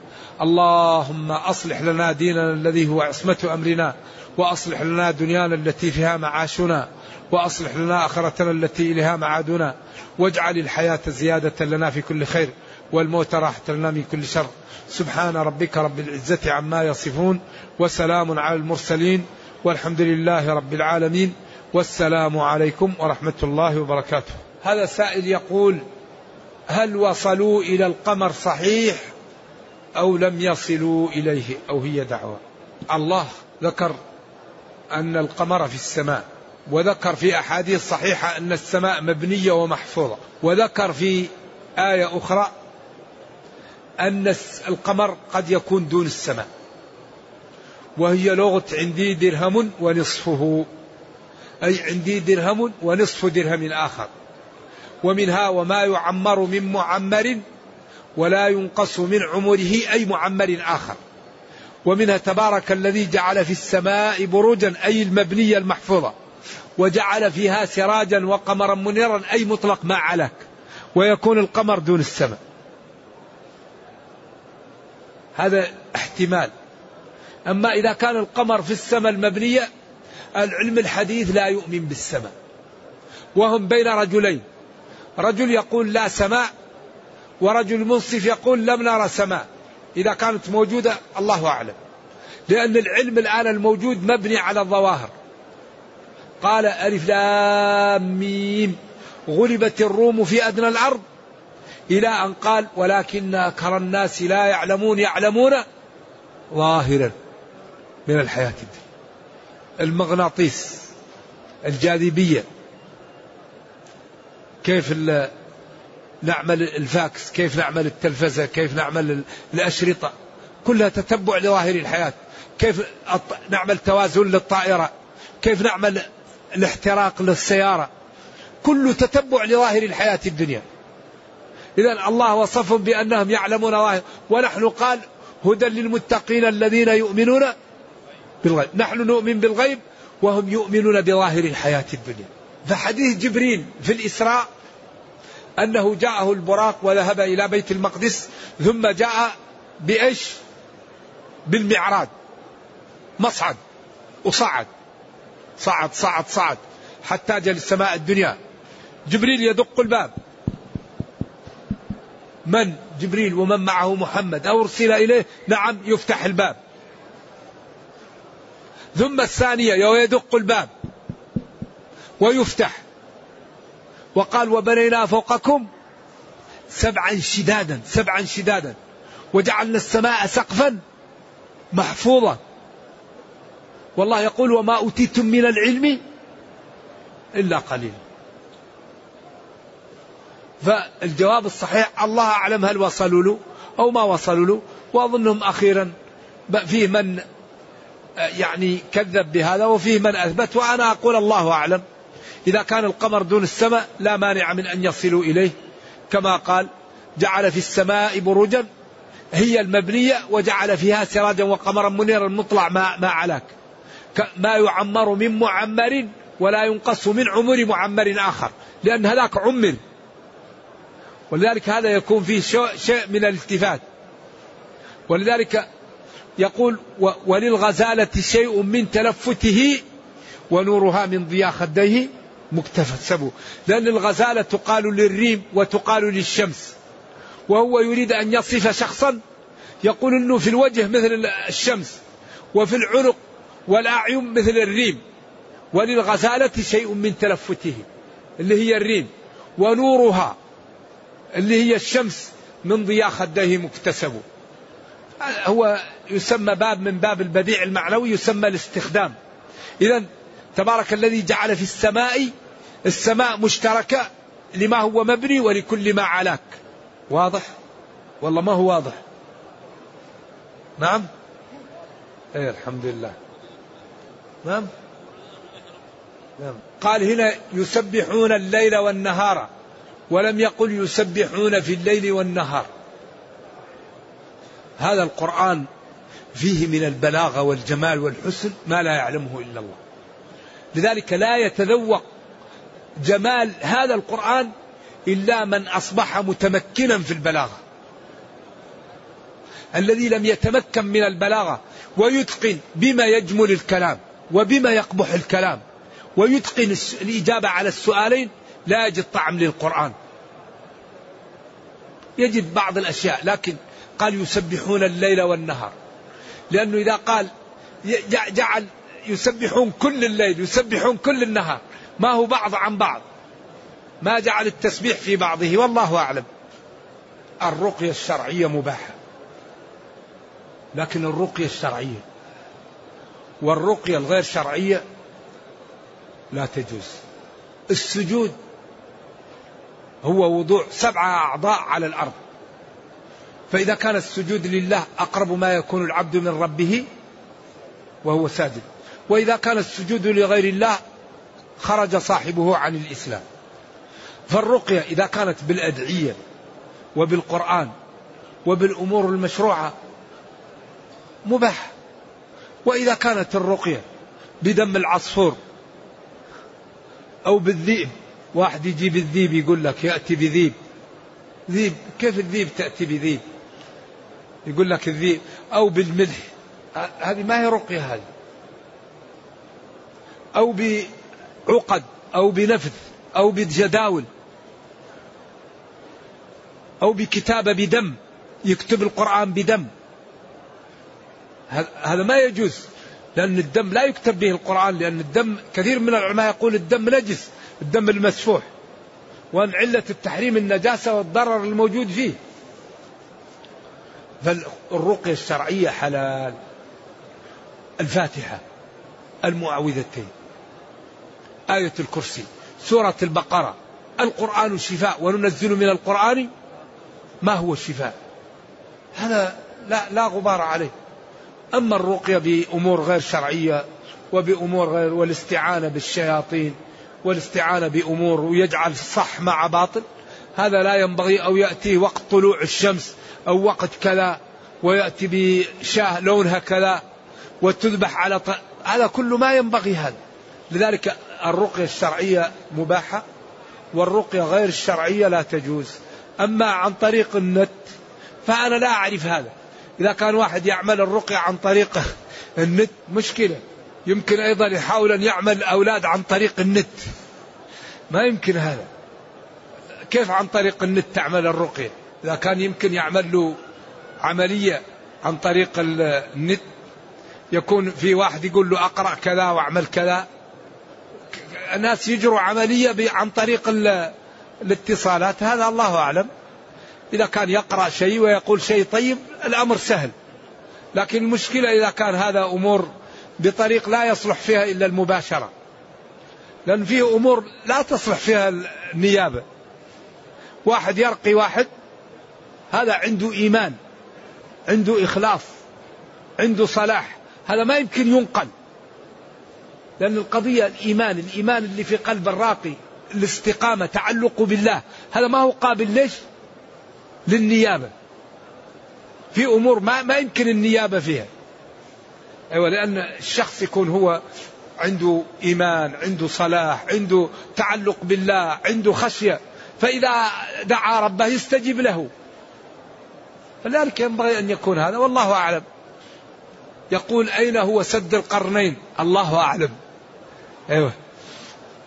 اللهم أصلح لنا ديننا الذي هو عصمة أمرنا وأصلح لنا دنيانا التي فيها معاشنا وأصلح لنا آخرتنا التي إليها معادنا. واجعل الحياة زيادة لنا في كل خير والموت راحة لنا من كل شر. سبحان ربك رب العزة عما يصفون وسلام على المرسلين والحمد لله رب العالمين. والسلام عليكم ورحمة الله وبركاته. هذا سائل يقول هل وصلوا إلى القمر صحيح؟ أو لم يصلوا إليه أو هي دعوة. الله ذكر أن القمر في السماء وذكر في أحاديث صحيحة أن السماء مبنية ومحفوظة وذكر في آية أخرى أن القمر قد يكون دون السماء. وهي لغة عندي درهم ونصفه. أي عندي درهم ونصف درهم آخر. ومنها وما يعمر من معمر ولا ينقص من عمره أي معمر آخر. ومنها تبارك الذي جعل في السماء بروجا أي المبنية المحفوظة. وجعل فيها سراجا وقمرا منيرا أي مطلق ما علاك ويكون القمر دون السماء. هذا احتمال. أما إذا كان القمر في السماء المبنية العلم الحديث لا يؤمن بالسماء. وهم بين رجلين. رجل يقول لا سماء ورجل منصف يقول لم نرى سماء. إذا كانت موجودة الله أعلم. لأن العلم الآن الموجود مبني على الظواهر. قال ألف لام ميم. غلبت الروم في أدنى الأرض إلى أن قال ولكن أكثر الناس لا يعلمون يعلمون ظاهرا من الحياة الدنيا. المغناطيس الجاذبية. كيف نعمل الفاكس كيف نعمل التلفزة كيف نعمل الأشرطة. كلها تتبع لظاهر الحياة. كيف نعمل توازن للطائرة. كيف نعمل الاحتراق للسيارة. كله تتبع لظاهر الحياة الدنيا. إذا الله وصفهم بأنهم يعلمون ظاهر. ونحن قال هدى للمتقين الذين يؤمنون بالغيب. نحن نؤمن بالغيب وهم يؤمنون بظاهر الحياة الدنيا. فحديث جبريل في الإسراء أنه جاءه البراق وذهب إلى بيت المقدس ثم جاء بإيش؟ بالمعراج. مصعد. وصعد. صعد صعد صعد. حتى جاء للسماء الدنيا. جبريل يدق الباب. من؟ جبريل ومن معه محمد. أو أرسل إليه نعم يفتح الباب. ثم الثانية يدق الباب. ويفتح. وقال وبنينا فوقكم سبعا شدادا سبعا شدادا. وجعلنا السماء سقفا محفوظا. والله يقول وما أوتيتم من العلم إلا قليلا. فالجواب الصحيح الله أعلم هل وصلوا له أو ما وصلوا له وأظنهم أخيرا فيه من يعني كذب بهذا وفيه من أثبت وأنا أقول الله أعلم. إذا كان القمر دون السماء لا مانع من أن يصلوا إليه. كما قال جعل في السماء بروجا هي المبنية وجعل فيها سراجا وقمرا منيرا مطلع ما, ما علاك. ما يعمر من معمر ولا ينقص من عمر معمر آخر لأن هذاك عمر. ولذلك هذا يكون فيه شيء من الالتفات. ولذلك يقول وللغزالة شيء من تلفته ونورها من ضياء خديه. مكتسب لأن الغزالة تقال للريم وتقال للشمس. وهو يريد أن يصف شخصا. يقول أنه في الوجه مثل الشمس. وفي العنق والأعين مثل الريم. وللغزالة شيء من تلفته. اللي هي الريم. ونورها. اللي هي الشمس من ضياء خديه مكتسب. هو يسمى باب من باب البديع المعنوي يسمى الاستخدام. إذا تبارك الذي جعل في السماء السماء مشتركة لما هو مبني ولكل ما علاك. واضح؟ والله ما هو واضح. نعم؟ إيه الحمد لله. نعم؟ نعم. قال هنا يسبحون الليل والنهار ولم يقل يسبحون في الليل والنهار. هذا القرآن فيه من البلاغة والجمال والحسن ما لا يعلمه إلا الله. لذلك لا يتذوق جمال هذا القرآن إلا من أصبح متمكنا في البلاغة. الذي لم يتمكن من البلاغة ويتقن بما يجمل الكلام وبما يقبح الكلام ويتقن الإجابة على السؤالين لا يجد طعم للقرآن. يجد بعض الأشياء لكن قال يسبحون الليل والنهار. لأنه إذا قال جعل يسبحون كل الليل يسبحون كل النهار. ما هو بعض عن بعض. ما جعل التسبيح في بعضه والله أعلم. الرقية الشرعية مباحة. لكن الرقية الشرعية والرقية الغير شرعية لا تجوز. السجود هو وضوع سبعة أعضاء على الأرض. فإذا كان السجود لله أقرب ما يكون العبد من ربه وهو ساجد. وإذا كان السجود لغير الله خرج صاحبه عن الإسلام. فالرقية إذا كانت بالأدعية وبالقرآن وبالأمور المشروعة مباح. وإذا كانت الرقية بدم العصفور أو بالذئب واحد يجيب الذيب يقول لك يأتي بذيب ذيب كيف الذيب تأتي بذيب يقول لك الذيب أو بالملح. هذه ما هي رقية هذه؟ أو بعقد أو بنفذ أو بجداول أو بكتابة بدم يكتب القرآن بدم. هذا ما يجوز لأن الدم لا يكتب به القرآن لأن الدم كثير من العلماء يقول الدم نجس الدم المسفوح وأن علة التحريم النجاسة والضرر الموجود فيه. فالرقية الشرعية حلال. الفاتحة المعوذتين آية الكرسي سورة البقرة. القرآن شفاء وننزل من القرآن ما هو الشفاء هذا لا, لا غبار عليه. أما الرقية بأمور غير شرعية وبأمور غير والاستعانة بالشياطين والاستعانة بأمور ويجعل صح مع باطل هذا لا ينبغي أو يأتي وقت طلوع الشمس أو وقت كذا ويأتي بشاة لونها كذا وتذبح على ط... هذا كله ما ينبغي هذا. لذلك الرقية الشرعية مباحة والرقية غير الشرعية لا تجوز. أما عن طريق النت فأنا لا أعرف هذا. إذا كان واحد يعمل الرقية عن طريق النت مشكلة. يمكن أيضا يحاول أن يعمل أولاد عن طريق النت. ما يمكن هذا. كيف عن طريق النت تعمل الرقية؟ إذا كان يمكن يعمل له عملية عن طريق النت يكون في واحد يقول له أقرأ كذا وأعمل كذا الناس يجروا عملية عن طريق الاتصالات هذا الله أعلم. إذا كان يقرأ شيء ويقول شيء طيب الأمر سهل. لكن المشكلة إذا كان هذا أمور بطريق لا يصلح فيها إلا المباشرة. لأن فيه أمور لا تصلح فيها النيابة. واحد يرقي واحد هذا عنده إيمان عنده إخلاص عنده صلاح هذا ما يمكن ينقل. لأن القضية الإيمان الإيمان اللي في قلب الراقي الاستقامة تعلق بالله. هذا ما هو قابل ليش؟ للنيابة. في أمور ما, ما يمكن النيابة فيها. أيوة لأن الشخص يكون هو عنده إيمان عنده صلاح عنده تعلق بالله عنده خشية. فإذا دعا ربه يستجيب له. فلذلك ينبغي أن يكون هذا والله أعلم. يقول أين هو سد القرنين؟ الله أعلم. أيوة.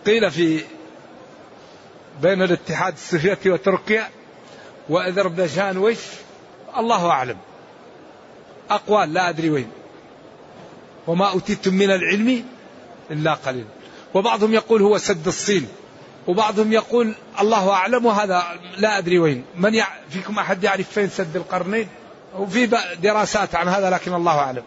قيل في بين الاتحاد السوفيتي وتركيا وأذربيجان وش؟ الله أعلم. أقوال لا أدري وين. وما أوتيتم من العلم إلا قليل. وبعضهم يقول هو سد الصين. وبعضهم يقول الله أعلم وهذا لا أدري وين. من يع... فيكم أحد يعرف فين سد القرنين؟ وفي دراسات عن هذا لكن الله أعلم.